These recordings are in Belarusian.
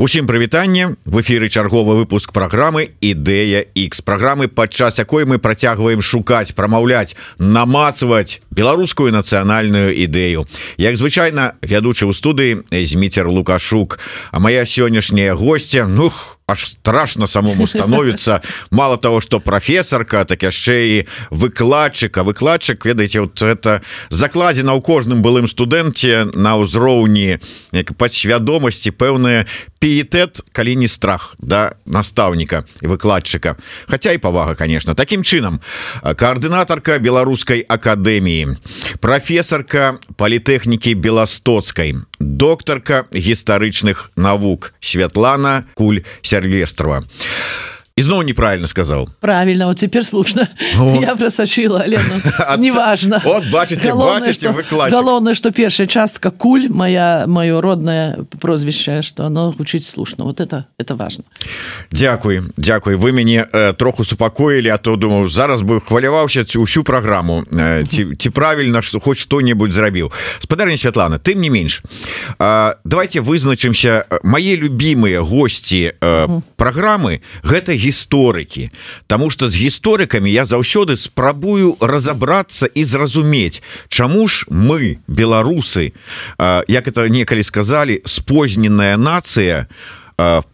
Усім прывітанне. В эфиры чарговы выпуск программы ідэя X программы падчас якой мы працягваем шукаць прамаўляць намацаваць беларускую нацыянальную ідэю. Як звычайна вядучы ў студыі зміцер лукашук. А моя сённяшняя гостья нух аж страшно самому становится. Мало того что профессорка так яшчэ і выкладчыка выкладчык ведаеце вот это закладзена ў кожным былым студэнце на ўзроўні падсвядомасці пэўная піетэт калі не страх да настаўніка і выкладчыка хотя і павага конечно. Таким чынам коаардынатарка беларускай акадэміі профессорка політэхнікі беластоцкай доктарка гістарычных навук Святлана куль сярвестрова ізноў неправильно сказал. Правильно вот теперь слушно. Вот. я просочила неважно. вот бачите, галоўное что першая частка куль моя мое родное прозвище что оно учить слушно. Вот это это важно. Дякуй Дякуй вы мяне э, троху супакоілі а то думаю зараз бы хваляваўся усю программу. Э, ці, ці правильно что хоть что-нибудь зрабіў спадарня Святлана тым не менш э, давайте вызначымся мои любимые гости э, угу. программы гэта герои гісторыкі. Таму что з гісторыкамі я заўсёды спрабую разобрацца і зразумець Чаму ж мы беларусы як это некалі сказали спозненная нацыя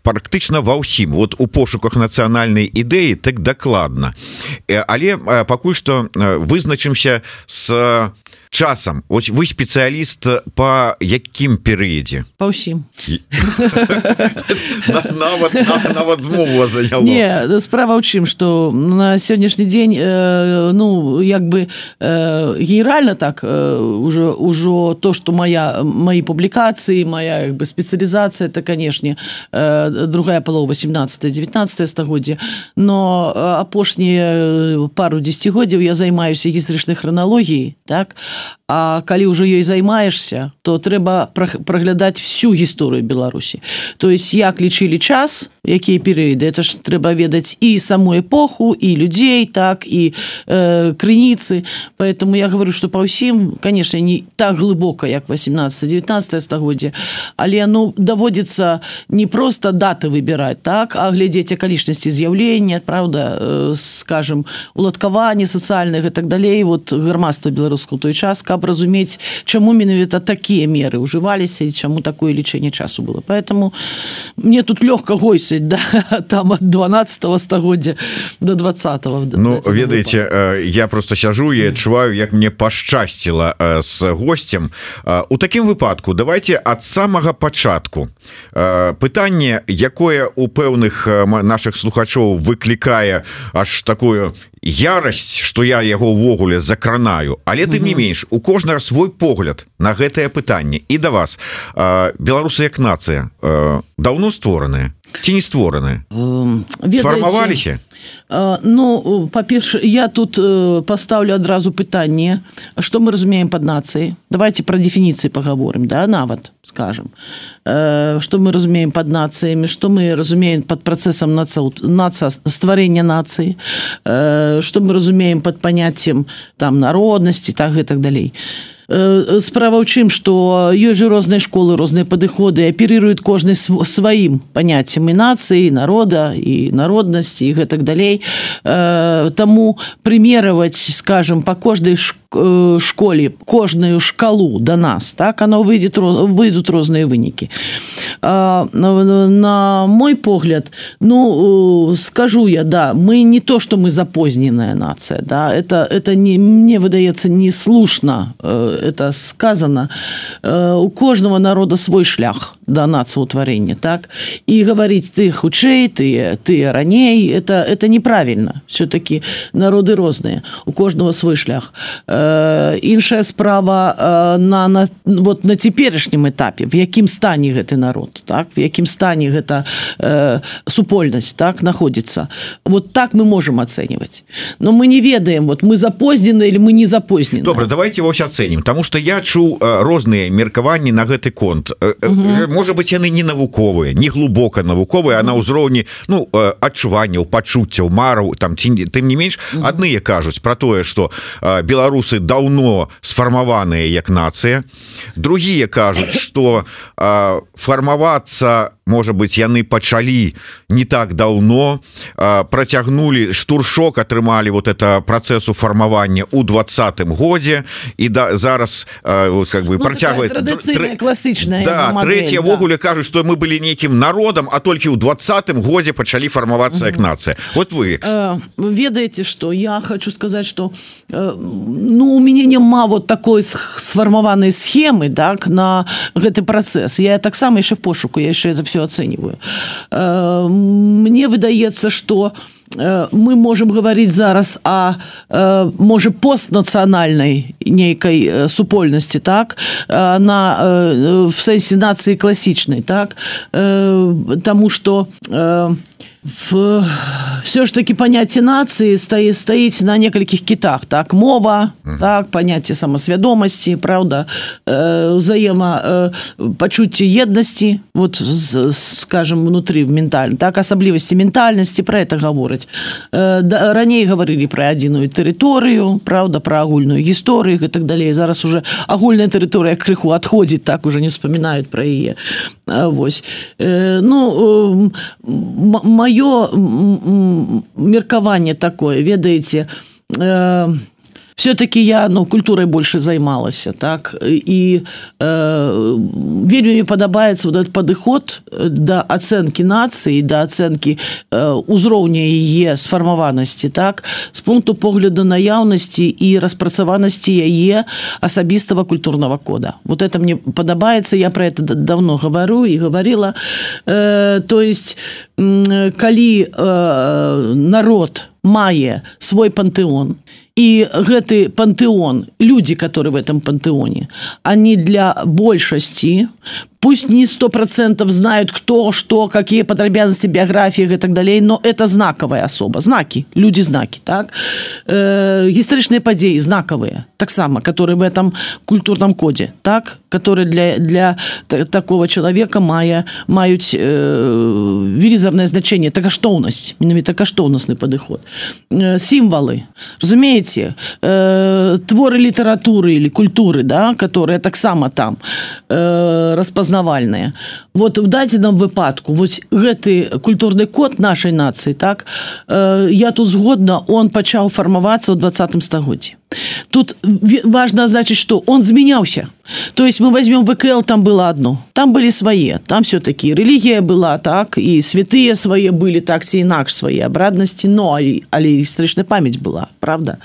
практычна ва ўсім. Вот у пошуках нацыянальнай ідэі так дакладна. Але пакуль что вызначымся с часам. Ось вы спецыяліст по якім перыядзе? По ўсім справа ў чым что на сённяшні дзень э, ну як бы э, генеральна так э, уже ўжо то что моя мои публікацыі моя бы спецыялізацыя это канешне другая палова 18 19 стагоддзя но апошнія пару десятгоддзяў я займаюся гістарычнай храналогіі так? А калі ўжо ёй займаешься то трэба праглядаць всю гісторыю Беларусі. То есть як лічылі час якія перыяды это ж трэба ведаць і саму эпоху і людзей так і э, крыніцы. Поэтому я говорю что па ўсім конечно не так глыбока як 18 19 стагоддзя але ну даводзіцца не просто даты выбіраць так а глядзець акалічнасці з'яўлення Праўда э, скажем уладкаванне сацыяльных і так далей. Вот грамадства беларускаў той час каб разумець чаму менавіта такія меры ўжываліся і чаму такое лічэнне часу было. Поэтому мне тут лёгка гойсы досыць да там от 12 стагоддзя до 20 ну ведаеце э, я просто сяжу і адчуваю як мне пашчасціла с э, гостцем у такім выпадку давайте ад самага пачатку. Э, пытанне якое у пэўных наших слухачоў выклікае аж такую ярасць что я яго ўвогуле закранаю. Але ты не менш у кожнага свой погляд на гэтае пытанне і да вас. Беларусы як нацыя даўно створаныя ці не створаны? Фармаваліся? Ну па-перша я тут поставлю адразу пытанне что мы разумеем под нацыяй. Давайте про дефініцыі поговорим да нават скажем что мы разумеем под нацыямі что мы разумеем под процессом наца наца стварэння нацыі. Что мы разумеем под паняццем там народнасці так і так далей. то Э, справа ў чым што ёсць жа розныя школы розныя падыходы аперыруюць кожны сваім паняццем і нацыі народа і народнасці і гэтак далей. Таму прымераваць скажем по кожнай школе Э, школе кожную шкалу до нас так оно выйдет выйдут розныя вынікі на мой погляд ну скажу я да мы не то что мы запозненная нация да это это не мне выдаецца не слушно э, это сказано. Э, у кожного народа свой шлях до нацыутварення так? І говорить ты хутчэй ты ты раней это это неправильно. Все-таки народы розныя у кожного свой шлях. А іншая справа на, на вот на цяперашнім этапе в якім стане гэты народ так? В якім стане гэта э, супольнасць так находится вот так мы можем оценивать но мы не ведаем вот мы запознены или мы не запознены. Добра давайте его оценим потому что я чу розныя меркаванні на гэты конт. Угу. может быть яны не навуковыя не глубоко навуковыя а на ўзроўні ну адчуванняў пачуццяў мараў там ці тым не менш адныя кажуць про тое что беларусы беларусы давно сфармаваныя як нацыя. Другие кажуць что фармавацца можа быть яны пачалі не так давно працягнули штуршок атрымалі вот это процессу фармавання у двадцатым годзе і да зараз вот, как бы ну, працягваць класычная да, третьевогуле да. кажуць что мы былі нейкім народам а толькі ў двадцатым годзе пачалі фармавацца як нацыя. Вот вы э, ведаеце что я хочу сказать что э, ну у мяне няма вот такой сфармаванай схемы так на гэты працэс. Я таксама яшчэ в пошуку я яшчэ за все ацэньваю э, мне выдаецца что э, мы можем говорить зараз о э, можа постнацыянальнай нейкай э, супольнасці так? На в сэнсе нацыі класічнай так? Э, тому что э, в все ж таки понятие нации стоит стоит на нескольких китах. Так мова так понятие самосвядомости правда э, взаимо э, почуття едности вот скажем внутри в ментально так особливости ментальности про это говорить. Э, да, ранее говорили про одиную территорию правда про агульную историю и так далее. Зараз уже агульная территория крыху отходит так уже не вспоминают про ее Вось э, ну э, мое маё меркаванне такое ведаеце. Э, все-таки я ну культурой больше займалася так. И э, вельмі падабаецца вот этот падыход до ацэнки нации до ацэнки э, узроўня яе сфармаванасці так. С пункту погляду наяўнасці і распрацаванасці яе асабістого культурного кода. Вот это мне падабаецца я про это давно говорю и говорила. Э, то есть калі э, народ мае свой пантэон і гэты пантэон люди которые в этом пантэоне они для большасці пусть не сто процентов знают кто что какие подробязности биографии и так далее но это знаковая особа. Знаки люди знаки так? Э, гістарычныя падзеі знакавыя таксама которые в этом культурном коде так? Которые для для такого человека мая маюць э, велізарное значение. Так каштоўнасць менавіта каштоўнасны падыход э, сімвалы разумееце э, творы літаратуры или культуры да которые таксама там э, распазнавальныя вот в дадзеным выпадку вось гэты культурны код нашай нацыі так э, я тут згодна он пачаў фармавацца ў двадцатым стагоддзі тут важно значит что он змяняўся то есть мы возьмем вКл там было одно там были свои там все-таки религия была так и святые свои были так ці інакш свои абраднасці но але гістарычная памяць была правда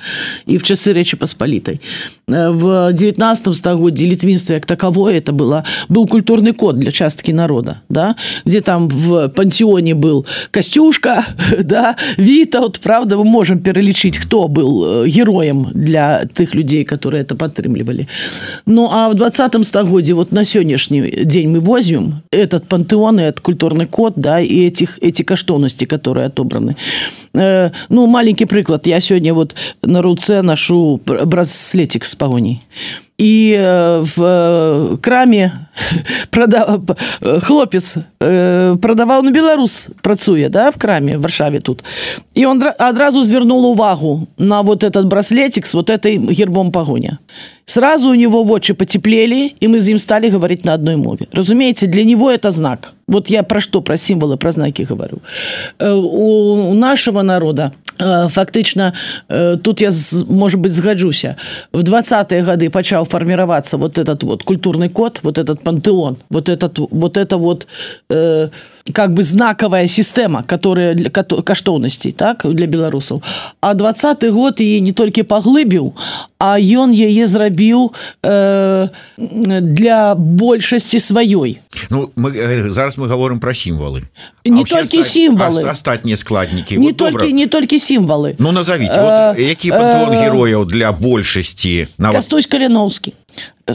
и в часы речи посполитой э, в 19 стагоддзе літвінства як таковое это было был культурный код для частки народа да где там в пантеоне был костюшка да вита вот правда мы можем перелічыць кто был э, героем для для тых людзей которые это падтрымлівалі ну а в двадцатым стагодзе вот на сённяшні дзень мы возьмем этот пантэон от культурный код да и этих эти каштоўнасці которые отобраны. Э, ну маленький прыклад я сёння вот на руце ношу браслетик с пагоней і э, в э, краме продав хлопец э, прадаваў на беларус працуе да в краме варшаве тут. І он адразу звярнул увагу на вот этот браслетик с вот этой гербом пагоня сразу у него вочы потеплели и мы з ім стали говорить на одной мове. Разумеется для него это знак. Вот я про что про символы про знаки говорю. У нашего народа фактычна тут я может быть згаджуся в двадцатые гады пачаў фарміравацца вот этот вот культурный код вот этот пантэон вот этот вот это вот э, как бы знаковая система которая для каштоўнасцей так для беларусаў а двадцаты год і не толькі паглыбіў а ён яе зрабіў э, для большасці сваёй. Ну мы э, зараз мы говорим про сімвалы не толькі сімвалы астатнія складнікі не вот, толькі добра. не толькі сімвалы ну назовите вот, які герояў для большасці на Кастусь каліновскі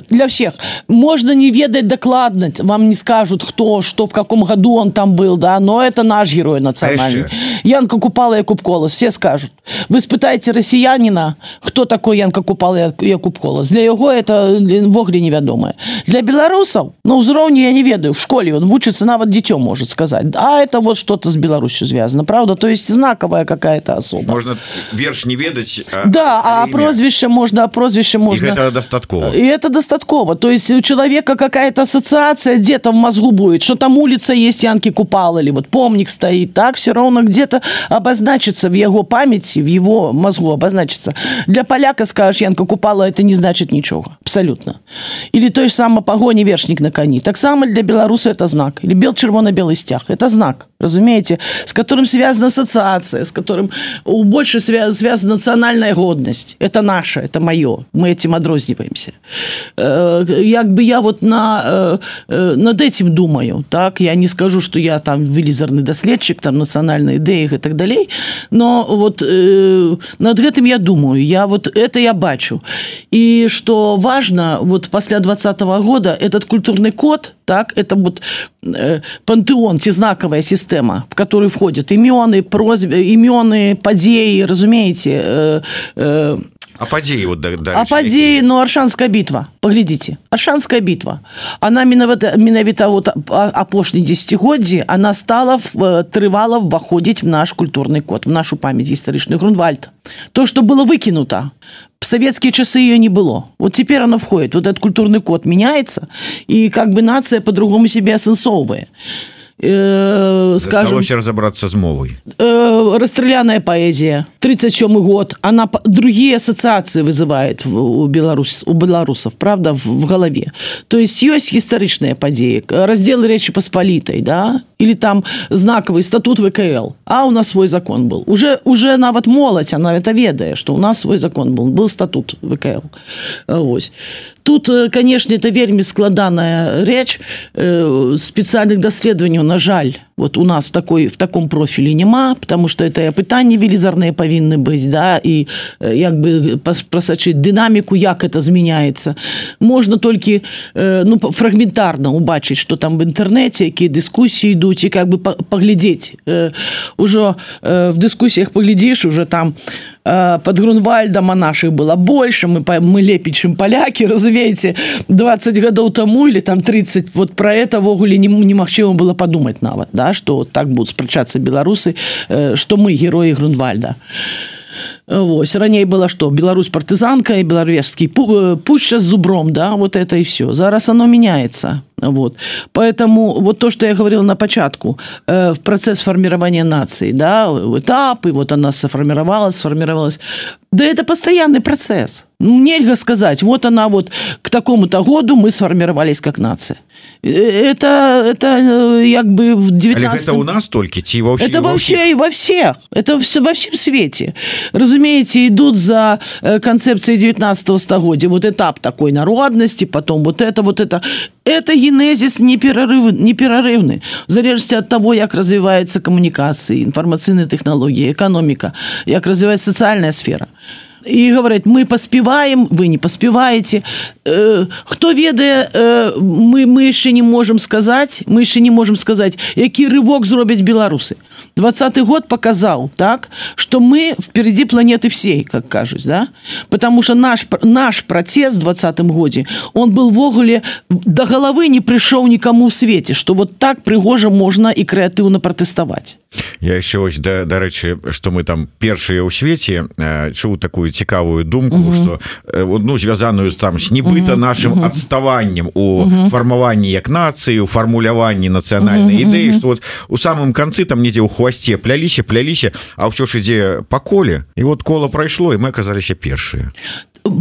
для всех можно не ведать докладность вам не скажут кто что в каком году он там был да но это наш герой национальный Янка Купала Якуб Колос, все скажут. Вы спытаете россиянина, кто такой Янка Купала Якуб Колос. Для его это вогре невядомое. Для белорусов, на ўзроўні я не ведаю, в школе он вучится, нават дитё может сказать. А это вот что-то с Беларусью связано, правда? То есть знаковая какая-то особа. Можно верш не ведать. А, да, а прозвище можно, а прозвище можно. И это достатково. И это достатково. То есть у человека какая-то ассоциация где-то в мозгу будет, что там улица есть Янки Купал или вот помник стоит, так все равно где-то обозначится в его памяти, в его мозгу обозначится. Для поляка скажешь Янка Купала, это не значит ничего. Абсолютно. Или то же самое погони вершник на коне. Так само для белоруса это знак. Или бел червоно-белый стяг. Это знак, разумеете, с которым связана ассоциация, с которым больше связана национальная годность. Это наше, это мое. Мы этим отрозниваемся. Как бы я вот на, над этим думаю. Так? Я не скажу, что я там велизорный доследчик, там национальной идеи и так далее, но вот э, над этим я думаю. Я вот это я бачу. И что важно, вот после 2020 года этот культурный код, так, это вот э, пантеон, те знаковая система, в которую входят имены, просьбы, имены, подеи, разумеете, э, э, а падзеі вот а падзеі ну аршанская бітва поглядзіце аршанская бітва она менавіта менавіта вот апошні десятгоддзі она стала в трывала вваходзіць в наш культурный код в нашу память гістарычны грунвальд То что было выкинуто в советские часы ее не было. Вот теперь она входит. Вот этот культурный код меняется и как бы нация по-другому себе асэнсоўвае и э, скажем разобраться с мовой э, расстреляная поэзия 37 год она другие ассоциации вызывает у беларусь у белорусов правда в, в голове. То есть есть гістарычная подея раздел речи посполитой да или там знаковый статут вкл а у нас свой закон был. Уже уже нават моладзь она это ведая что у нас свой закон был был статут вкл. Ось тут конечно это вельмі складаная речь. Э, специальных даследаванняў на жаль вот у нас такой в таком профиле няма потому что это пытанне велізарные павінны быць да і як бы просачыць дынаміку як это змяняется можно толькі ну фрагментарно убачыць что там в интернете якія дыскусіі ідуць і как бы паглядзець ужо в дыскусіях паглядзіш уже там под грунвальдам а наших было больше мы мы лепей чым паляки разумееце 20 гадоў тому или там 30 вот про это ввогуле немагчыма было подумать нават да что так будут спрачацца беларусы что мы героі грунвальда Вось раней было что Беларусь партызанка и беларвежский пуща с зубром да вот это и все зараз оно меняется вот. Поэтому вот то что я говорила на початку э, в процесс формирования нации да этап и вот она сформировалась сформировалась. Да это постоянный процесс. Ну, нельзя сказать вот она вот к такому-то году мы сформировались как нация. Это это як бы в 19 у нас только? Ці вообще это вообще и во всех. Это все во всем свете разумеете идут за э, концепцией 19 стагодия. Вот этап такой народности потом вот это вот это. Это генезис неперерыв неперерывны в залежности от того як развивается коммуникации информационные технологии экономика як развивается социальная сфера. И говорят мы поспеваем вы не поспеваете э, кто ведае э, мы мы еще не можем сказать мы еще не можем сказать які рывок зробяць беларусы двадцатый год показал так что мы впереди планеты всей как кажусь да потому что наш наш протест двадцатым годе он был ввогуле до головы не пришел никому в свете что вот так прыгожа можно и креатыўна протестовать я еще ось да дарэчы что мы там першыя ў свеце э, чуў такую цікавую думку угу. что э, ну звязаную там с нібыта угу. нашим угу. адставаннем у угу. фармаванні як нацыю фармуляванні нацыянальнай угу. ідэі что вот у самым канцы там недзе ў хвасце пляліся пляліся а ўсё ж ідзе па коле. І вот кола прайшло і мы аказаліся першыя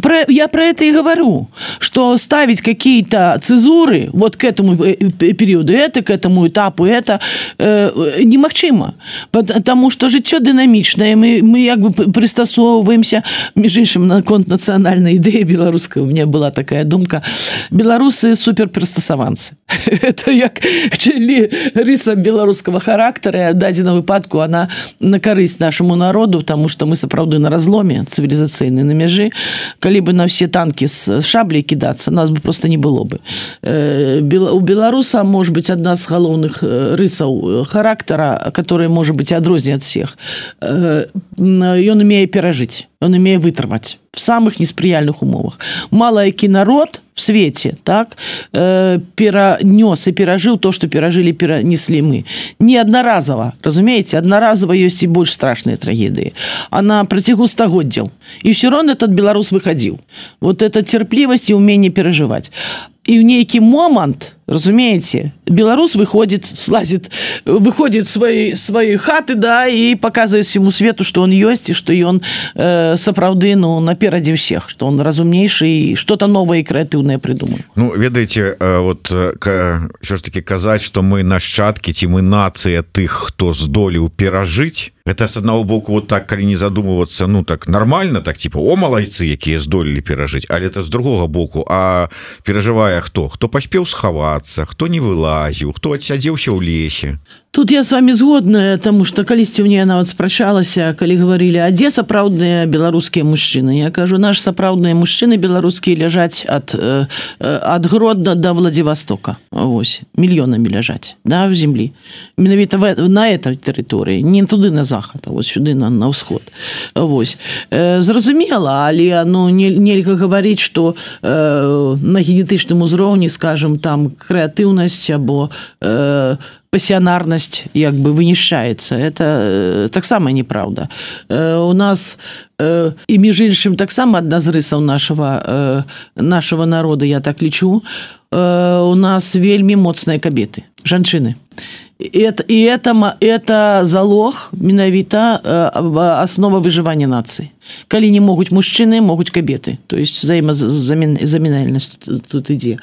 про, я про это и говорю, что ставить какие-то цезуры вот к этому э, периоду, это, к этому этапу, это э, немагчыма, потому что жыццё дынамічнае, мы, мы как бы пристасоўваемся, между іншым, на конт нацыянальнай ідэі беларускай, у меня была такая думка, беларусы суперпрыстасаванцы. это як рыса беларускага характара, дадзена выпадку, она на карысць нашаму народу, потому что мы сапраўды на разломе цывілізацыйнай на мяжы, калі бы на все танки с шаблей кидаться нас бы просто не было бы. У беларуса может быть одна з галоўных рысаў характара который может быть адрознен ад всех. Ён умее перажыць он имея вытрываць в самых неспрыяльных умовах. Мало які народ в свете так э, перанёс и перажыў то что перажылі перанеслі мы. Не аднаразова разумеете? Аднаразова ёсць і больш страшныя трагедыі а на працягу стагоддзяў і все роўно этот беларус выходил. Вот это терплівасць і умение перажываць і ў нейкі момант разумееце беларус выходит слазит выходит свои свои хаты да і показывает ему свету что он ёсць і что ён э, сапраўды ну наперадзе всех что он разумнейший что-то новое крэатыўное придумал. Ну ведаеце э, вот що ж таки казаць что мы нашчадкі ці мы нацыя тых хто здолеў перажыць это с одного боку вот так калі не задумываться ну так нормально так типа о малайцы якія здолелі перажыць але это с другого боку а перажывае хто хто паспеў схавацца хто не вылазіў хто адсядзеўся ў лесе Тут я с вами згодная тому что калісьці мне нават спрачалася калі говорили а дзе сапраўдныя беларускія мужчыны? Я кажу наш сапраўдныя мужчыны беларускія ляжаць от от гродна до владивостока Вось мільёнамі ляжаць да в землі. Менавіта на этой тэрыторыі не туды на захад вот сюды на на ўсход. Вось. Зразумела але ну не, нельга гаварыць что э, на генетычным узроўні скажем там крэатыўнасць або э, пассіянарнасць як бы вынішчаецца это э, таксама неправда. Э, у нас э, і між іншым таксама адна з рысаў нашего нашего народа я так лічу. У нас вельмі моцныя кабеты жанчыны это і это это залог менавіта основа выжывання нацыі калі не могуць мужчыны могуць кабеты. То есть взаимозамінальнасць тут ідзе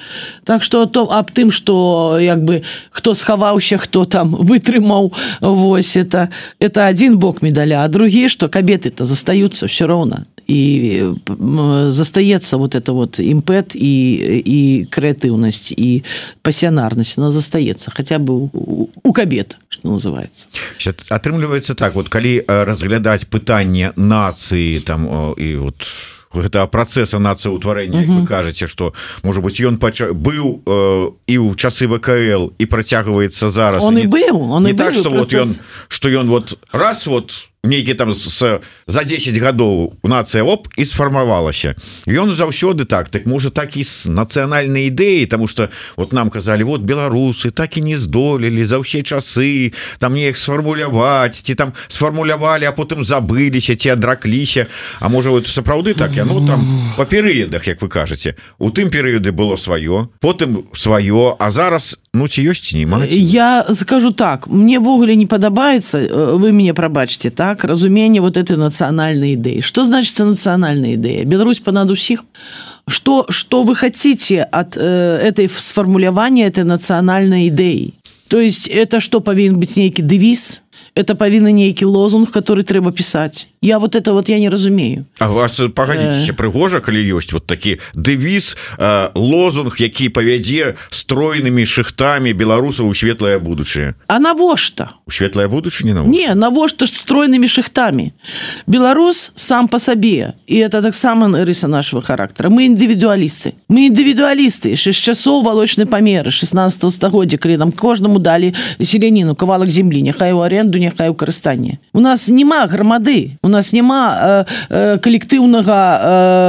так что то аб тым что як бы хто схаваўся хто там вытрымаў Вось это. Это один бок медаля а другі что кабеты то застаюцца все роўна і застаецца вот это вот імпэт і і крэатыўнасць і пасіянарнасць она застаецца хотя бы у, кабет что называется. Атрымліваецца так вот. Калі разглядаць пытанне нацыі там і вот гэта працэса нацыўтварэння вы кажаце что может быть ён пача... быў э, і ў часы ВКл і працягваецца зараз он і быў он не так что вот ён что ён вот раз вот у нейкі там с, за 10 гадоў нацыя оп і сфармавалася. Ён заўсёды так так можа так і з нацыянальнай ідэі тому что вот нам казалі вот беларусы так і не здолелі за ўсе часы там неяк сфармуляваць ці там сфармулявалі а потым забыліся ці адракліся А можа вот сапраўды так я ну там по перыядах як вы кажаце. У тым перыяды было сваё потым сваё а зараз ну ці ёсць не маці? я скажу так мневогуле не падабаецца вы мне прабачце так разумение вот этой национальной идеи. Что значит национальная идея? Беларусь понад усіх что что вы хотите от э, этой сформулявания этой национальной идеи? То есть это что повинен быть некий девиз? Это павінны нейкі лозунг который трэба пісаць я вот это вот я не разумею. А вас пагадзіце э... прыгожа калі ёсць вот такі дэвіз э, лозунг які павядзе стройнымі шахтамі беларусаў у светлае будучае А навошта? У светлае будучыні на не навошта ж стройнымі шахтамі беларус сам по сабе і это таксама рыса нашего характара мы індывідуалісты мы індывідуалісты яшчэ з часоў валочнай памеры 16 стагоддзя калі нам кожнаму далі селяніну кавалак землі няхай у аренду няхай у карыстанне у нас няма грамады у нас няма э, калектыўнага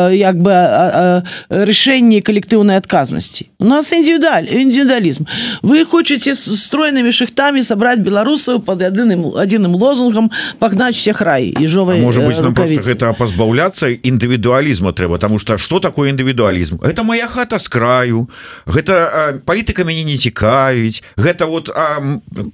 э, як бы э, рашэння калектыўнай адказнасці у нас індывідуаль індывідуалізм вы хочаце стройнымі шахтамі сабраць беларусаў под адыным адзіным лозунгам пагнаць всех рай ежовай может быть нам гэта пазбаўляцца індывідуалізма трэба тому что что такое індывідуалізм это моя хата с краю гэта палітыка мяне не цікавіць гэта вот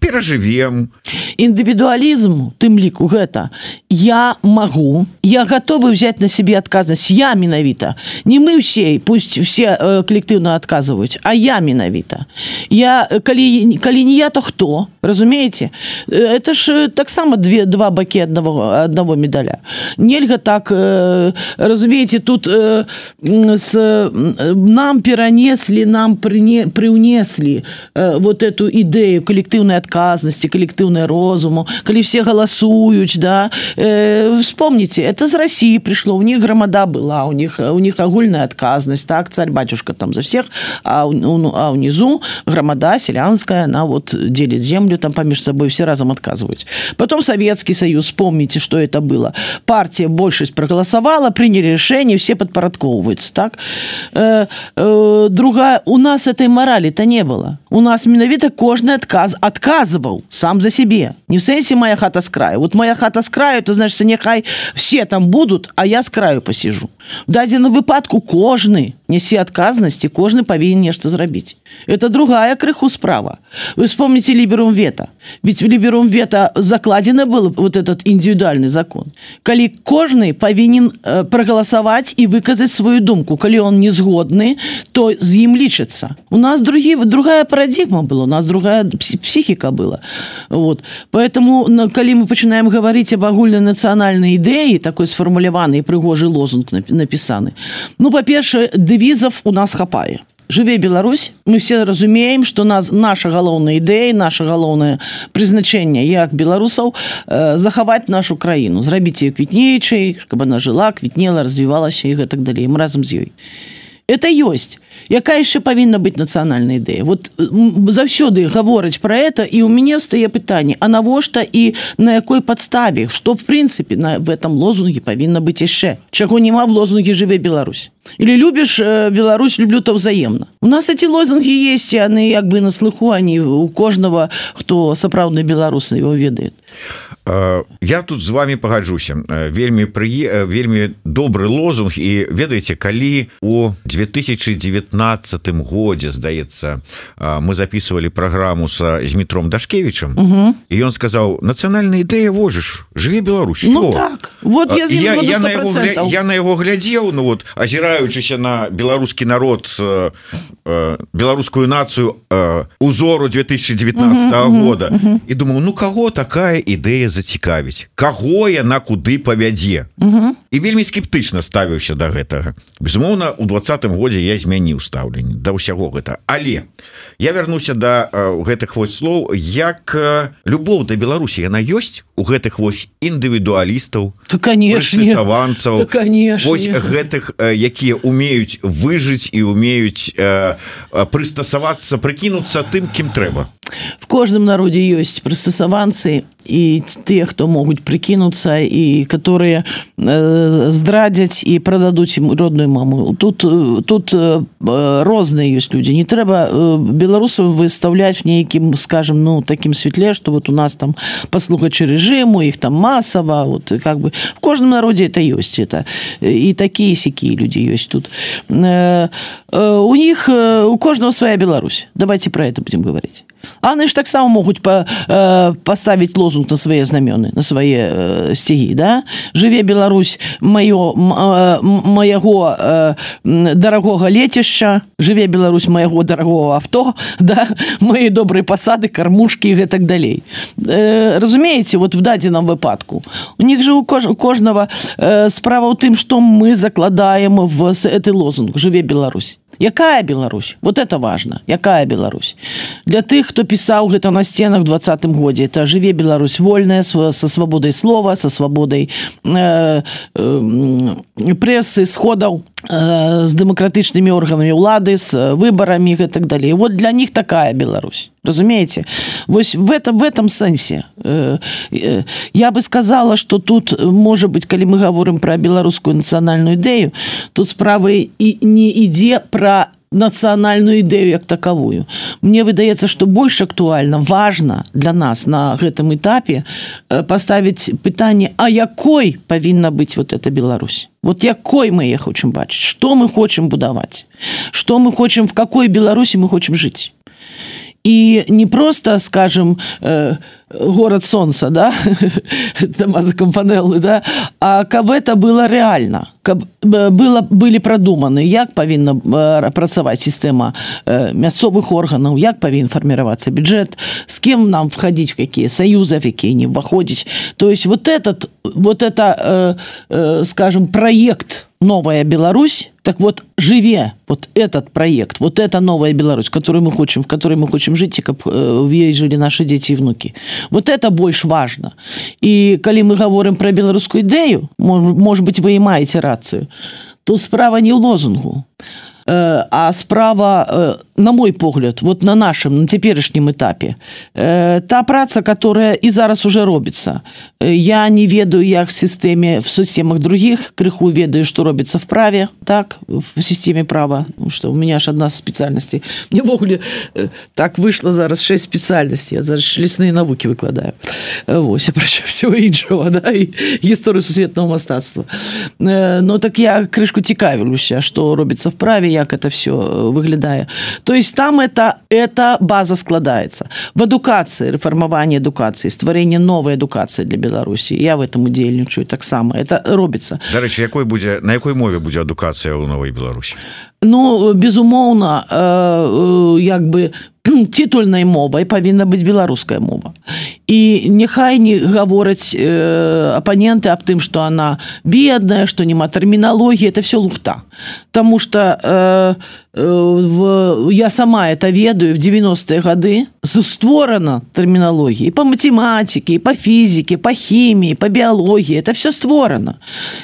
перажывем індыві індывідуалізм тым ліку гэта я магу я готовы взять на себе адказнасць я менавіта не мы все пусть все э, калектыўна адказваюць а я менавіта я калі калі не я то хто разумееце это ж таксама две два бакі одного одного медаля. Нельга так э, разумееце тут э, с нам перанеслі нам прыне прыўнеслі вот эту ідэю калектыўнай адказнасці калектыўнай розуму калі все галасуюць да э, вспомните это з России пришло у них грамада была у них у них агульная адказнасць так царь батюшка там за всех а, у, а унизу грамада селянская на вот делит землю там помеж собой все разом отказывают потом Советский Союз вспомните что это было. Партия большесть проголосовала приняли решение все подпарадковываются так? Э, э, другая у нас этой морали-то не было. У нас менавіта кожны адказ отказываў сам за себе. Не в сэнсе моя хата с краю вот моя хата с краю то значит няхай все там будут а я с краю посижу. Дадзеным выпадку кожны нясе адказнасці кожны павінен нешта зрабіць это другая крыху справа. Вы вспомните ліберум вета ведь в ліберум вета закладзена был вот этот індывідуальны закон. Калі кожны павінен э, прагаласаваць і выказаць сваю думку. Калі он не згодны то з ім лічыцца у нас другі другая парадигма была у нас другая психіка была. Вот. Поэтому калі мы пачынаем гаварыць об агульнай нацыянальнай ідэі такой сфармуляваны прыгожы лозунг напісаны ну па-першае дэвізов у нас хапае. Жыве Беларусь мы все разумеем что нас наша галоўная ідэя наша галоўнае прызначэнне як беларусаў э, захаваць нашу краіну зрабіць ее квітнейчай каб она жыла квітнела развівалася і гэтак далей. Мы разам з ёй это ёсць якая яшчэ павінна быць нацыянальная ідэя вот заўсёды гаворыць про это і у мяне стае пытанне а навошта і на якой подставе? Что в прынцыпе на в этом лозунге павінна быць яшчэ чаго няма в лозунге жыве Беларусь или любишь э, Беларусь люблю то взаемно у нас эти лозунги есть яны як бы на слыху они у кожного хто сапраўдны беларусы его ведает я тут з вами пагаджуся. Вельмі прые вельмі добры лозунг. І ведаеце калі у 2019 годзе здаецца мы записывали праграму са змітром дашкевичем і ён сказаў нацыянальная ідэя вожыш жыве Беларусь ну, так. вот я, я, я, на его, я на его глядзеў Ну вот азіраючыся на беларускі народ беларускую нацыю узору 2019 -го года. і думаю ну кого такая ідэя за зацікавіць. Каго яна куды павядзе? І вельмі скептычна ставіўся до да гэтага. Безумоўна у двадцатым годзе я змяніў стаўленне да ўсяго гэта. Але я вярнуся до да, гэтых вось слоў як любоў да Беларусі. Яна ёсць у гэтых вось індывідуалістаў то канешнаванцаў да, гэтых якія умеюць выжыць і умеюць прыстасавацца прыкінуцца тым кім трэба в кожным народе ёсць прыстасаванцы і те хто могуць прыкінуцца і которые э, здрадзяць і прададуць ім родную маму. Тут тут э, розныя ёсць людзі не трэба э, беларусаў выставляць нейкім скажем ну таким светле что вот у нас там паслухачы режиму их там масава вот как бы. В кожным народе это ёсць это і такія сякія людзі ёсць тут. У них у кожного свая Беларусь. Давайте про это будем говорить Аны ж таксама могуць па, э, паставіць лозунг на свае знамёны на свае э, сцягі да? Жыве Беларусь маё э, маяго э, дарагога лецішча жыве Беларусь майго дарагого авто да? Мои добрыя пасады кармушкі гэтак далей. Э, разумееце вот в дадзеным выпадку. У них же у, кож, кожнага э, справа ў тым што мы закладаем в этой лозунг жыве Беларусь якая Беларусь? Вот это важно. Якая Беларусь? Для тых хто пісаў гэта на сценах двадцатым годзе это жыве Беларусь вольная со свабодай слова со свабодай э, э, прэсы сходаў з дэмакратычнымі органамі ўлады з выбарамі і так далей вот для них такая Беларусь. Разумееце вось в этом в этом сэнсе э, э, я бы сказала что тут можа быть калі мы говорим про беларускую нацыянальную ідэю тут справы і не ідзе про нацыянальную ідэю як таковую. Мне выдаецца что больш актуальна важно для нас на гэтым этапе э, поставить пытанне а якой павінна быть вот эта Беларусь вот якой мы я хочам бачыць? Что мы хочам будаваць? Что мы хочам в какой беларусі мы хочам жыць? І не просто скажем э, город солнца да? Кампанелы да? А каб это было реально? Каб э, было былі прадуманы як павінна э, працаваць сістэма э, мясцовых органаў як павін фарміравацца бюджет? С кем нам входить? В какие союзы? Якія не ўваходзіць то есть вот этот вот это скажем проект новая Беларусь, так вот, живе вот этот проект, вот эта новая Беларусь, которую мы хотим, в которой мы хотим жить, и как в ней жили наши дети и внуки. Вот это больше важно. И когда мы говорим про белорусскую идею, может быть, вы и маете рацию, то справа не в лозунгу, Э, а справа э, на мой погляд вот на нашем на цяперашнім этапе э, та праца которая і зараз уже робіцца я не ведаю як в сістэме в сістемах других крыху ведаю что робіцца в праве так в системе права что у меня ж одна спецыяльнасці невогуле так вышло зараз 6 спецыяльнасці я зараз лесные навуки выкладаю. Вось про всего іншого да, гісторыю сусветного мастацтва. Но так я крышку цікавілюся что робіцца в праве я як это все э, выглядае. То есть там это это база складаецца. В адукацыі рэфармаванне адукацыі стварэнне новой адукацыі для беларусі я в этом удзельнічаю таксама это робіцца дарэчы якой будзе на якой мове будзе адукацыя ў новой беларусі Ну безумоўна э, э, як бы титульнай мовай павінна быць беларуская мова. І няхай не гавораць э, апаненты аб тым что она бедная что няма тэрміналогіі это все лухта. Потому что э, э, в, я сама это ведаю в 90-е гады створана тэрміналогіі по математике по фізіке по хіміі по біялогіі это все створана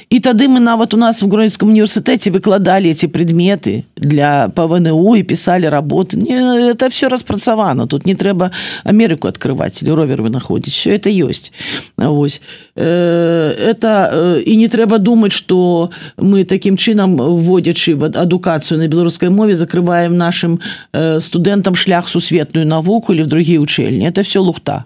і тады мы нават у нас в гронском універсітэце выкладалі эти предметы для по вНУ і писали работы. Не это все распрацавана тут не трэба Америку открывать или ровер вынаходзіць все это ёсць Вось э, это і не трэба думаць что мы таким чынам вводзячы в адукацыю на беларускай мове закрываем нашим студэнтам шлях сусветную навуку или в другие учэльні это все лухта.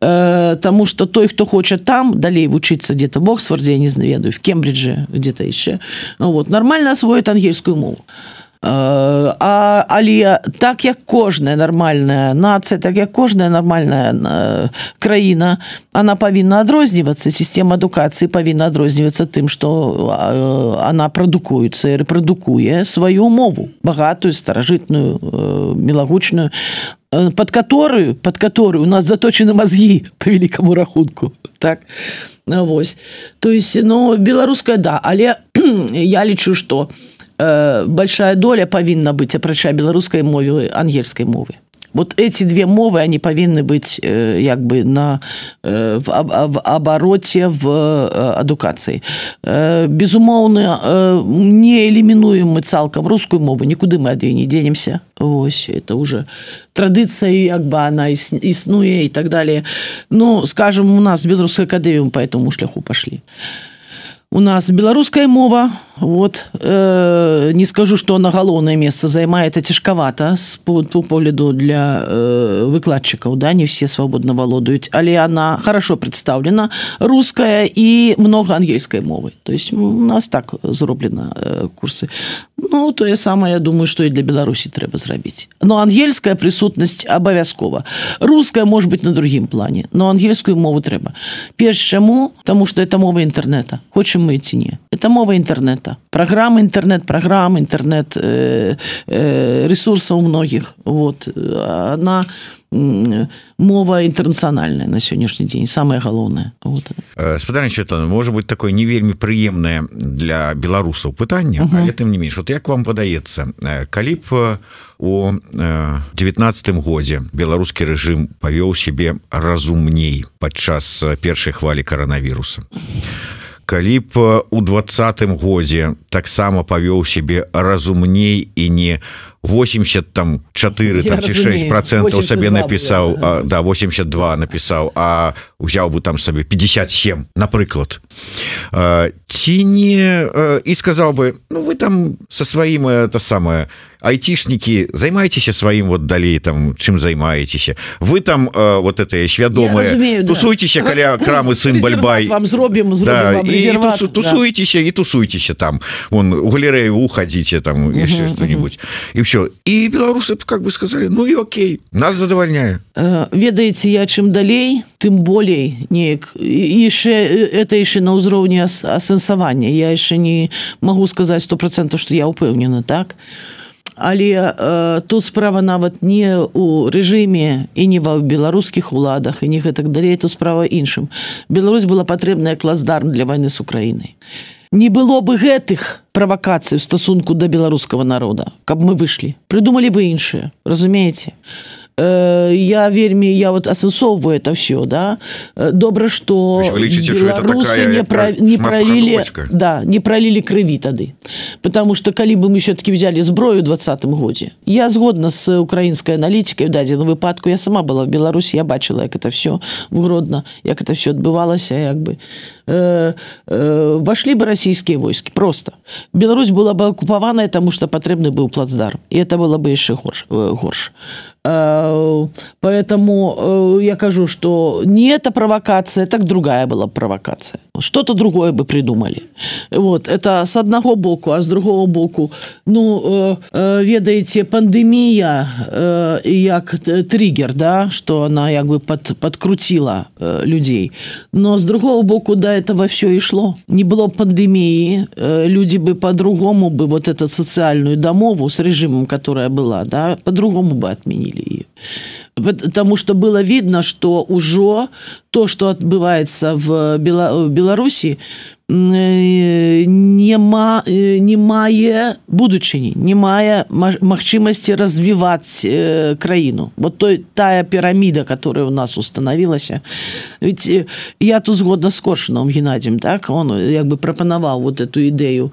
Э, тому что той хто хоча там далей вучыцца где-то в оксфорде я не знаведаю в кембридже где-то яшчэ вот нормально освоит ангельскую мову. А, але так як кожная нармальная нацыя так як кожная нармальная краіна она павінна адрознівацца сістэма адукацыі павінна адрознівацца тым што она прадукуецца і рэпрадукуе сваю мову. Багатую старажытную мелагучную под которую под которую у нас заточены мозги по великому рахунку. Так? Вось то есть но ну, беларуская да. Але я лічу что у Э, большая доля павінна быць апрача беларускай мове ангельскай мовы вот эти две мовы они павінны быць э, як бы на э, в, в обороте в адукацыі безумоўна не элімінуем мы цалкам рускую мову нікуды мы ад не денемся. Вось это уже традыцыя як бы она існуе і так далее. Ну скажем у нас беларускай акадэмію по этому шляху пошли у нас беларуская мова. Вот э, не скажу что на галоўнае месца займае это цяжкавата с пункту погляду для э, выкладчыкаў да не все свабодна валодаюць. Але она хорошо представлена русская і много ангельской мовы. То есть у нас так зроблена э, курсы. Ну тое самое я думаю что і для беларусі трэба зрабіць. Но ангельская прысутнасць абавязкова русская может быть на другім плане но ангельскую мову трэба перш чаму тому что это мова інтэрнета хочем мы ці не. Это мова інтэрнета интернета программы интернет-программ интернет э, э, ресурсов у многих вот она мова інтэрнацыянальная на сённяшні дзень самое галоўнае. Вот. спадарніча можа быть такое не вельмі прыемнае для беларусаў пытання uh -huh. тым не менш вот як вам падаецца калі б у 19 годзе беларускі рэжым павёў сябе разумней падчас першай хвалі каранавіруса? то калі б у двадцатым годзе таксама павёў сябе разумней і не 80 там 4 там, 6 процентов сабе напісаў да. 82 напісаў а узяў бы там сабе 57 напрыклад ці не і сказал бы Ну вы там со сваім это самое айцішнікі займайцеся сваім вот далей там чым займаецеся вы там э, вот это свядомыя тусуйцеся да. каля крамы сын бальбай вам зробім да, тусуйцеся і тусуйцеся там. Он у галерэю уходите там яшчэ что-нибудь. І все і беларусы как бы сказали ну і Окей нас задавальняе ведаеце я чым далей тым болей неяк. Яшчэ это яшчэ на ўзроўні асэнсавання я яшчэ не могу сказаць сто процентов что я упэўнена так? А але э, тут справа нават не у рэжыме і не ва беларускіх уладах і не гэтак далей то справа іншым. Беларусь была патрэбная класдарм для войны с Украінай не было бы гэтых правакацый в стасунку да беларускага народа каб мы выйшлі. Придумали бы іншыя разумееце? Э, я вельмі я вот асэнсоўваю это все да? Э, добра что лічыце, беларусы не про не пролили да не пролили крыві тады. Потому что калі бы мы все-таки взяли зброю двадцатым годзе я згодна с украінскай аналітикой дадзеным выпадку. Я сама была в беларусі я бачыла як это все гродно як это все адбывалася як бы э, э, вошли бы расійскія войскі просто Беларусь была бы акупаваная тому что патрэбны быў плацдар і это было бы яшчэ горш горш Э, поэтому э, я кажу, что не эта провокация, так другая была провокация. Что-то другое бы придумали. Вот, это с одного боку, а с другого боку, ну, э, ведаете, пандемия як триггер, да, что она как бы под, подкрутила людей. Но с другого боку, до этого все и шло. Не было пандемии, люди бы по-другому бы вот эту социальную домову с режимом, которая была, да, по-другому бы отменили фамилии. Потому что было видно, что уже то, что отбывается в Беларуси, Э, не, ма, э, не мае будучыні не мае магчымасці развіваць э, краіну. Вот той тая піраміда которая у нас установілася ведь я тут згодна с коршуном геннадзем так? Он як бы прапанаваў вот эту ідэю.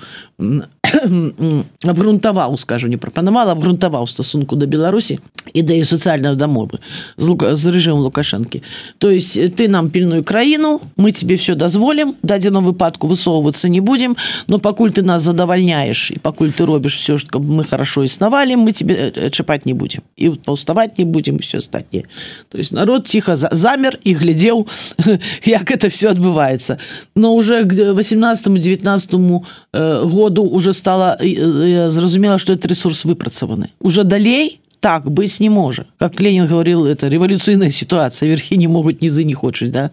Абгрунтаваў скажу не прапанавала абгрунтаваў стасунку да беларусі ідэі сацыяльнай дамовы з, Лука, з рэжымом лукашэнкі. То есть ты нам пільную краіну мы тебе все дазволім дадзеном выпадку высовываться не будем но пакуль ты нас задавальняешь и пакуль ты робишь все что мы хорошо існавалі мы тебе э, чапать не будем. И паўставать не будем все астатніе то есть народ тихо замер и глядзеў як это все отбывается. Но уже к 18 19 э, году уже стало э, зразумела что этот ресурс выпрацаваны уже далей так быть не можа как ленин говорил это революцыйная ситуация верхи не могуць низы не хочуць да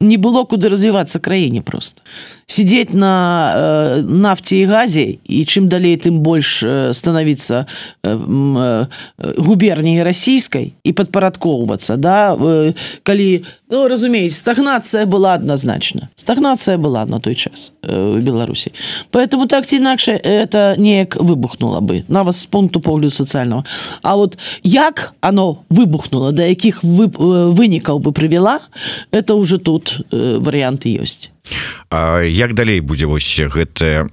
не было куды развівацца краіне просто сидеть на э, нафте і газе і чым далей тым больш э, становіцца э, э, губерніяй расійскай і падпарадкоўвацца да? Э, калі ну разумееце стагнацыя была адназначна. Стагнацыя была на той час э, в беларусі. Поэтому так ці інакш это неяк выбухнула бы нават з пункту погляду сацыяльного а вот як оно выбухнуло да якіх вы э, вынікаў бы прывяла это уже тут Э, варианты ёсць А як далей будзе вось гэтая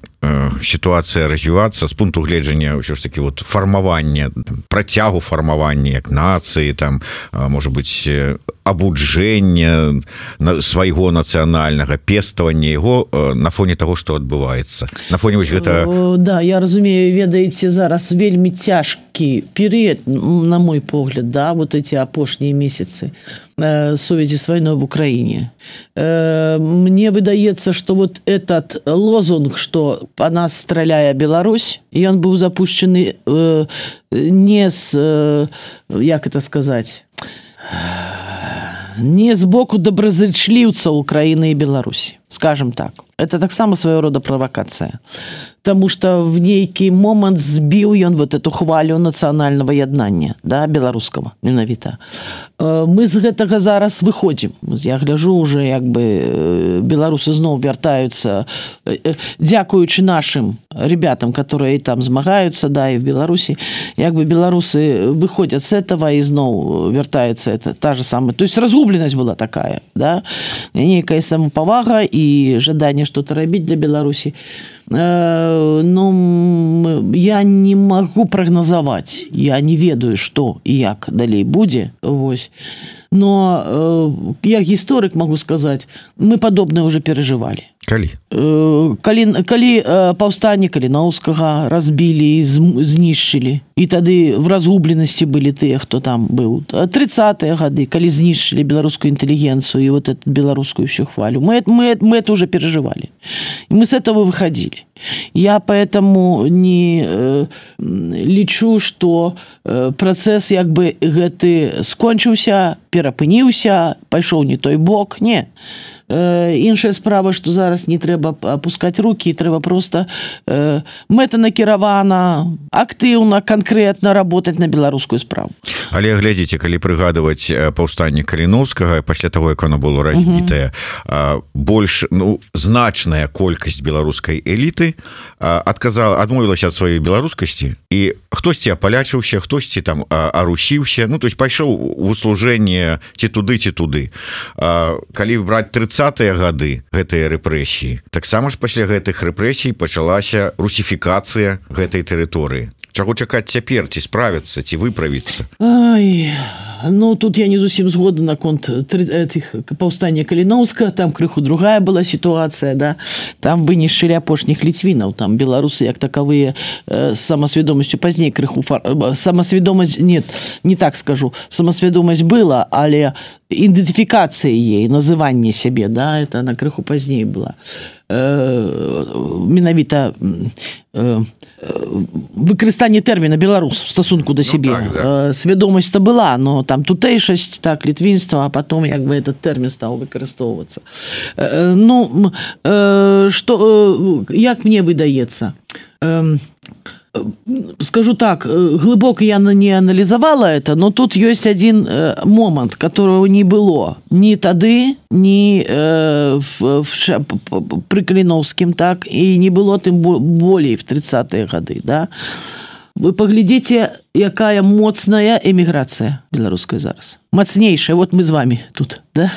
сітуацыя развівацца з пункту гледжання ўсё ж таки вот фармавання працягу фармавання як нацыі там можа быть абуджэнне на свайго нацыянальнага пеставання яго на фоне того что адбываецца. На фоне вось гэта да я разумею ведаеце зараз вельмі цяжкі перыяд на мой погляд да вот эти апошнія месяцы сувязі с войной в Украине. Мне выдаецца что вот этот лозунг что по нас страляя Беларусь он быў запущены э, не с э, як это сказать не з боку добразычліўца Украины і Беларусі скажем так. Это таксама свайго рода правакацыя Таму что в нейкі момант збіў ён вот эту хвалю нацыянального яднання да беларускага менавіта. Э, мы з гэтага зараз выходзім. Я гляжу уже як бы э, беларусы зноў вяртаюцца э, дзякуючы нашим ребятам которые там змагаюцца да і в беларусі як бы беларусы выходят с этого і зноў вяртаецца это та же самая. То есть разгубленасць была такая да нейкая самопавага і жаданне что-то рабіць для беларусі. то ну я не магу прагназаваць я не ведаю што і як далей будзе. Вось. Но э, я гісторык могу сказаць мы падобна уже перажывалі калі? Э, калі калі э, паўстанне каліноўскага разбілі знішчылі і тады в разгубленасці былі тыя хто там быў. Тридцатые гады калі знішчылі беларускую інтэлігенцыю і вот эту беларускую всю хвалю. Мы мы мы это уже перажывалі мы с этого выходили. Я поэтому не э, лічу что э, працэс як бы гэты скончыўся перапыніўся пайшоў не той бок. Не іншая справа что зараз не трэба опускать руки трэба просто э, мэтанакіравана актыўна конкретно работать на беларускую справу. Але глядзіце калі прыгадваць паўстанне каліновскага пасля того як оно было разбітае больш ну значная колькасць беларускай эліты адказала адмовілася ад сваёй беларускасці і хтосьці апалячыўся хтосьці там арусіўся. Ну то есть пайшоў у служэнне ці туды ці туды. Калі браць 30 гады гэтыя рэпрэсіі. Таксама ж пасля гэтых рэпрэсій пачалася русіфікацыя гэтай тэрыторыі чаго чакаць цяпер? Ці справіцца ці выправіцца? Ну тут я не зусім згода наконт этих паўстання каліноўска там крыху другая была сітуацыя да. Там вынішчылі апошніх ліцвінаў. Там беларусы як такавыя э, самасвядомасцю пазней крыху фар... самасвядомасць нет не так скажу самасвядомасць была але ідэнтыфікацыя ей называнне сябе да это на крыху пазней была. Э, менавіта э, выкарыстанне тэрміна беларус стасунку да сябе. ну, так, да. свядомасць то была но там тутэйшасць так літвінства а потом як бы этот тэрмін стаў выкарыстоўвацца. Ну что як мне выдаецца скажу так глыбока я не аналізавала это но тут ёсць один момант которого не было ні тады ні э, пры каліновскім так і не было тым болей в 30-е гады да. Вы паглядзіце якая моцная эміграцыя беларускай зараз. Мацнейшая вот мы з вами тут да?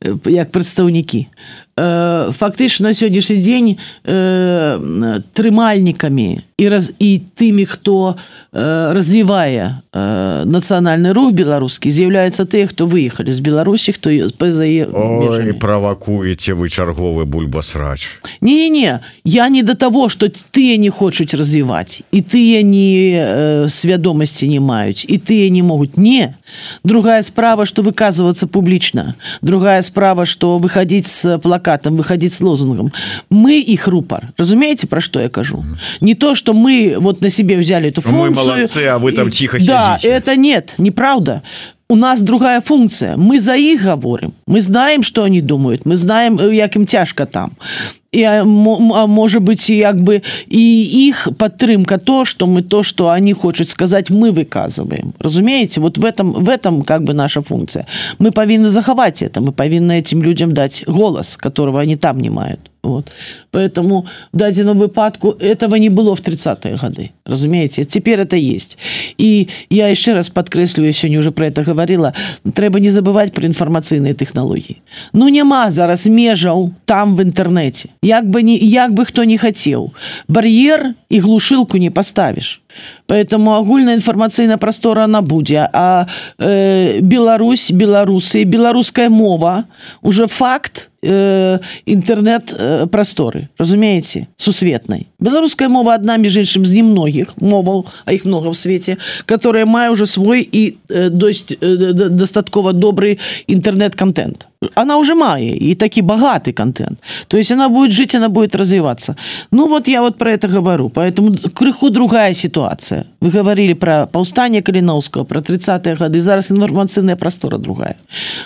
як прадстаўнікі. Э, фактычна на сённяшні дзень э, трымальнікамі і раз і тымі хто э, развівае э, нацыянальны рух беларускі з'яўляюцца тыя хто выехалі з беларусі хто паза правакуеце вы чарговы бульбасрач. Не не я не да того что тыя не хочуць развіваць і тыя не э, свядомасці не маюць і тыя не могуць. Не. Другая справа что выказвацца публічна. Другая справа что выходить с плакатом плакатам выходить с лозунгом мы их рупор разумеете про что я кажу? Не то что мы вот на себе взяли эту функцию, мы молодцы, а вы там тихо да сидите. это нет неправда у нас другая функция. Мы за их говорим. Мы знаем что они думают. Мы знаем як им тяжко там. А можа быть як бы і іх падтрымка то что мы то что они хочуць сказать мы выказываем. Разумеете? Вот в этом в этом как бы наша функция. Мы павінны захаваць это. Мы павінны этим людям дать голос которого они там не мают Вот. Поэтому в дадзеном выпадку этого не было в 30-е годы. Разумеете, теперь это есть. И я еще раз подкреслю, я сегодня уже про это говорила, треба не забывать про информационные технологии. Ну, нема зараз межаў там в интернете. Як бы, не, як бы кто не хотел. Барьер и глушилку не поставишь. Поэтому агульная информацыйная прастора она будзе а э, Беларусь беларусы беларуская мова уже факт э, інтэрнет э, прасторы разумееце сусветнай беларуская мова одна між іншым з немногіх моваў а іх много в свеце которая мае уже свой і э, досць э, дастаткова добрый інтэрнет-контент она уже мае и такі богатый контент. То есть она будет жить она будет развиваться. Ну вот я вот про это говорю. Поэтому крыху другая ситуация вы говорили про паўстание калиновского про 30 годы зараз информацыйная простора другая.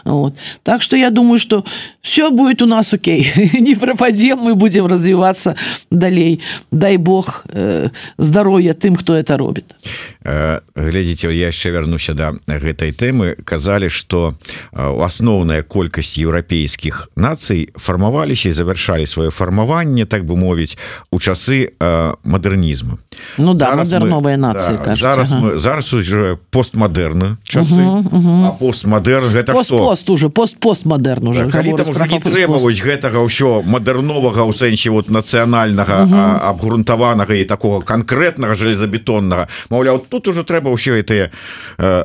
Вот так что я думаю что все будет у нас окей. Не пропадем мы будем развиваться далей. Дай бог э, здоровья тым кто это робит э, глядзіце я яшчэ вярнуся да гэтай темы казалі что асноўная колькасць еўрапейскіх нацый фармаваліся і завяршалі сваё фармаванне так бы мовіць у часы э, мадэрнізму. Ну да мадэрновыя нацыі да, зараз ага. мы, зараз уже постмадэрны часы угу, угу. постмадэрн гэта пост, пост уже пост постмадэрн уже да, трэба вось гэтага ўсё мадэрновага ў сэнсе вот нацыянальнага абгрунтаванага і такого конкретнага железабетоннага Маўляў тут уже трэба ўсё это э,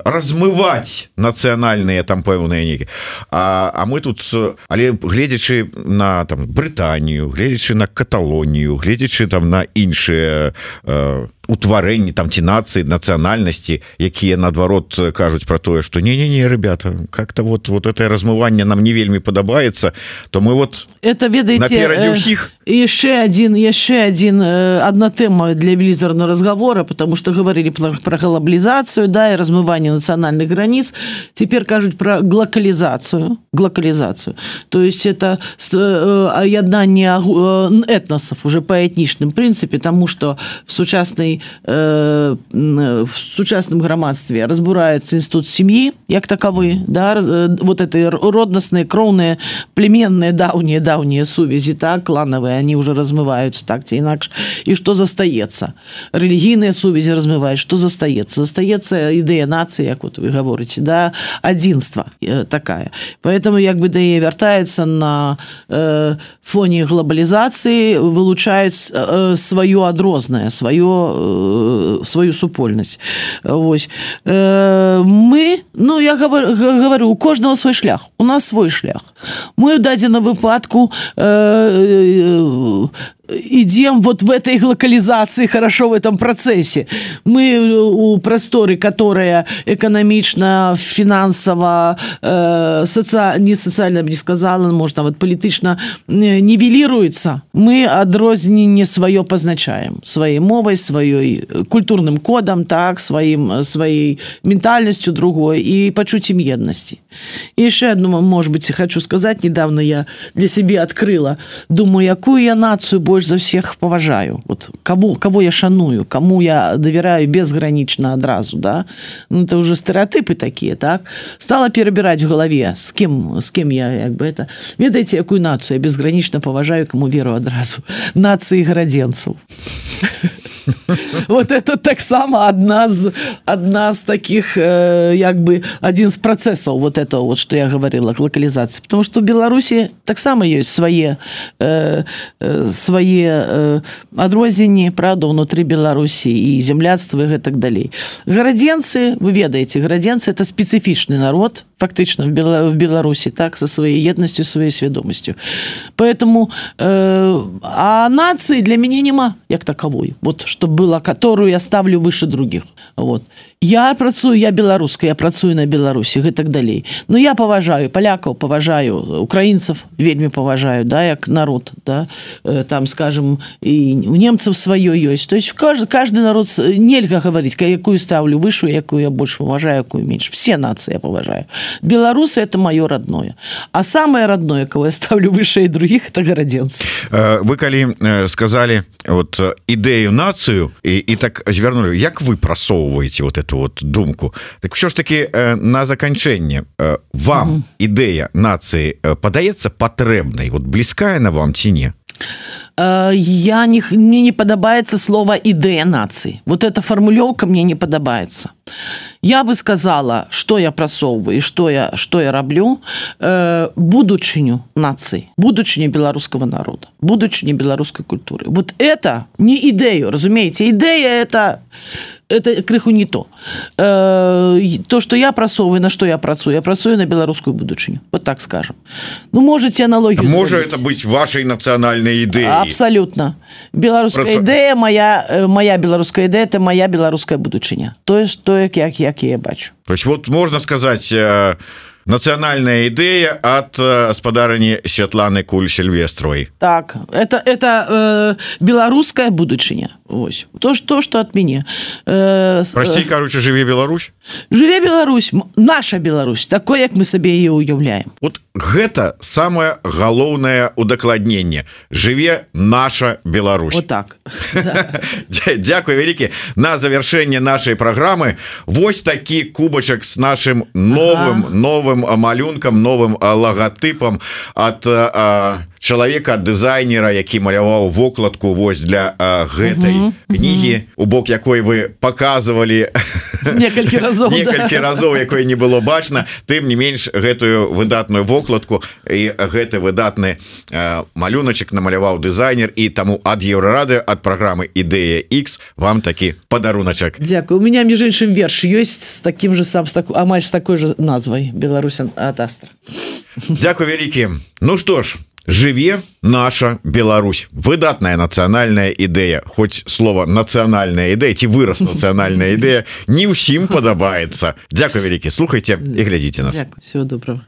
размываць нацыянальныя там пэўныя некі а, а мы тут але гледзячы на там Брытанію гледзячы на каталонію гледзячы там на іншыя э, утварэнні там ці нацыі нацыянальнасці якія наадварот кажуць про тое что не не не ребята как-то вот вот это размыванне нам не вельмі падабаецца то мы вот это ведаеце ўсіх. яшчэ один яшчэ один одна тэма для велізарного разговора потому что говорили про, про глобализацию да и размывание национальных границ. Теперь кажуць про глокализацию глокализацию. То есть это яднание этносов уже по этнічным принципе тому что в сучаснай в сучасным грамадстве разбурается институт сем'і як таковы да вот этой роднасные кроўные племенные даўние даўние сувязі так клановые они уже размываются так ці інакш і что застаецца рэлігійныя сувязі размываюць что застаецца застаецца ідэя нацыі як вот вы гаворыце да адзінства такая. Поэтому як бы да яе вяртаюцца на э, фоне глобалізацыі вылучаюць э, сваё адрознае сваё э, сваю супольнасць Вось э, мы ну я говорю у кожного свой шлях у нас свой шлях. Мы у дадзеным выпадку э, э, идем вот в этой локализации хорошо в этом процессе. Мы у просторы которая экономично финансово э, соци... не социально не сказала можно вот политично нивелируется мы адрозненне свое позначаем. Своей мовой своей культурным кодом так своим своей ментальностью другой и почутием едности. И еще одну может быть хочу сказать. Недавно я для себе открыла. Думаю якую я нацию больше больш за всех паважаю вот кого кого я шаную кому я давяраю безгранічна адразу да? Ну это уже стэеотыпы такие так? Стала перабіраць в голове с кем с кем я як бы это ведаеце якую нацию? Я безгранічна паважаю кому веру адразу нацыі градзенцаў вот это таксама адна з адна з таких э, як бы один з працэсаў вот этого вот что я говорила локалізацыі потому что беларусі таксама ёсць свае э, э, свае э, адрозненні правда унутры беларусі і земляцтва гэтак далей гарадзенцы вы ведаеце гарадзенцы это спецыфічны народ фактычна в Бела, в беларусі так со сваёй еднасцю сваёй свядомасцю поэтому э, а нацыі для мяне няма як таковой. Вот что было которую я ставлю выше других. Вот я працую я беларуская я працую на беларусі гэтак далей. Но я паважаю палякаў паважаю украінцев вельмі паважаю да як народ да. Э, там скажем і у немцев сваё ёсць. То есть каждый каждый народ нельга говорить якую ставлю вышу якую я больше паважаю якую менш. Все нации я паважаю. Беларусы это маё родное. А самое родное кого я ставлю выше других это гарадзенцы э, вы калі э, сказали вот ідэю нацыю і, і так звярнули як вы прасоўваеце вот эту вот думку. Так що ж таки э, на заканчэнне вам ідэя нацыі падаецца патрэбнай вот блізкая на вам ці не я не мне не падабаецца слова ідэя нацыі вот эта фармулёўка мне не падабаецца я бы сказала что я прасоўваю что я что я раблю э, будучыню нацыі будучыню беларускага народа будучыні беларускай культуры. Вот это не ідэю разумееце ідэя это это крыху не то. Э, то что я прасовываю на что я працую? Я працую на беларускую будучыню вот так скажем. Ну можете аналогію можа это быть вашей нацыянальной ідэі абсолютно. Беларуская Праца... ідэя моя э, моя беларуская ідэя это моя беларуская будучыня то есть то як як як я бачу. То есть вот можно сказать э нацыянальная ідэя ад спадарыні Святланы куль сильвестровой так это это э, беларуская будучыня Ось. То что что от мяне э, прости короче жыве Беларусь жыве Беларусь наша Беларусь такой як мы сабе ее уяўляем вот гэта самое галоўнае удакладненне. Жыве наша Беларусь вот так. Дякую вялікі. На завершэнне нашай праграмы Вось такі кубачак с нашим новым ага. новым малюнкам новым лагатыпам от чалавека дызайнера які маляваў вокладку вось для гэтай кнігі у бок якой вы показывалі некалькі разоў некалькі да. разоў якое не было бачна тым не менш гэтую выдатную вокладку і гэты выдатны малюначак намаляваў дызайнер і таму ад еўрарады ад праграмы ідэя X вам такі падаруначак. Дякую у меня між іншым верш ёсць з таким же сам так амаль з такой же назвай беларусян ад астра Дякую вялікі. Ну што ж жыве наша Беларусь выдатная нацыянальная ідэя хоць слова нацыянальная ідэя ці вырас нацыянальная ідэя не ўсім падабаецца Дякую вялікі слухайте і глядзіце нас. Всего доброго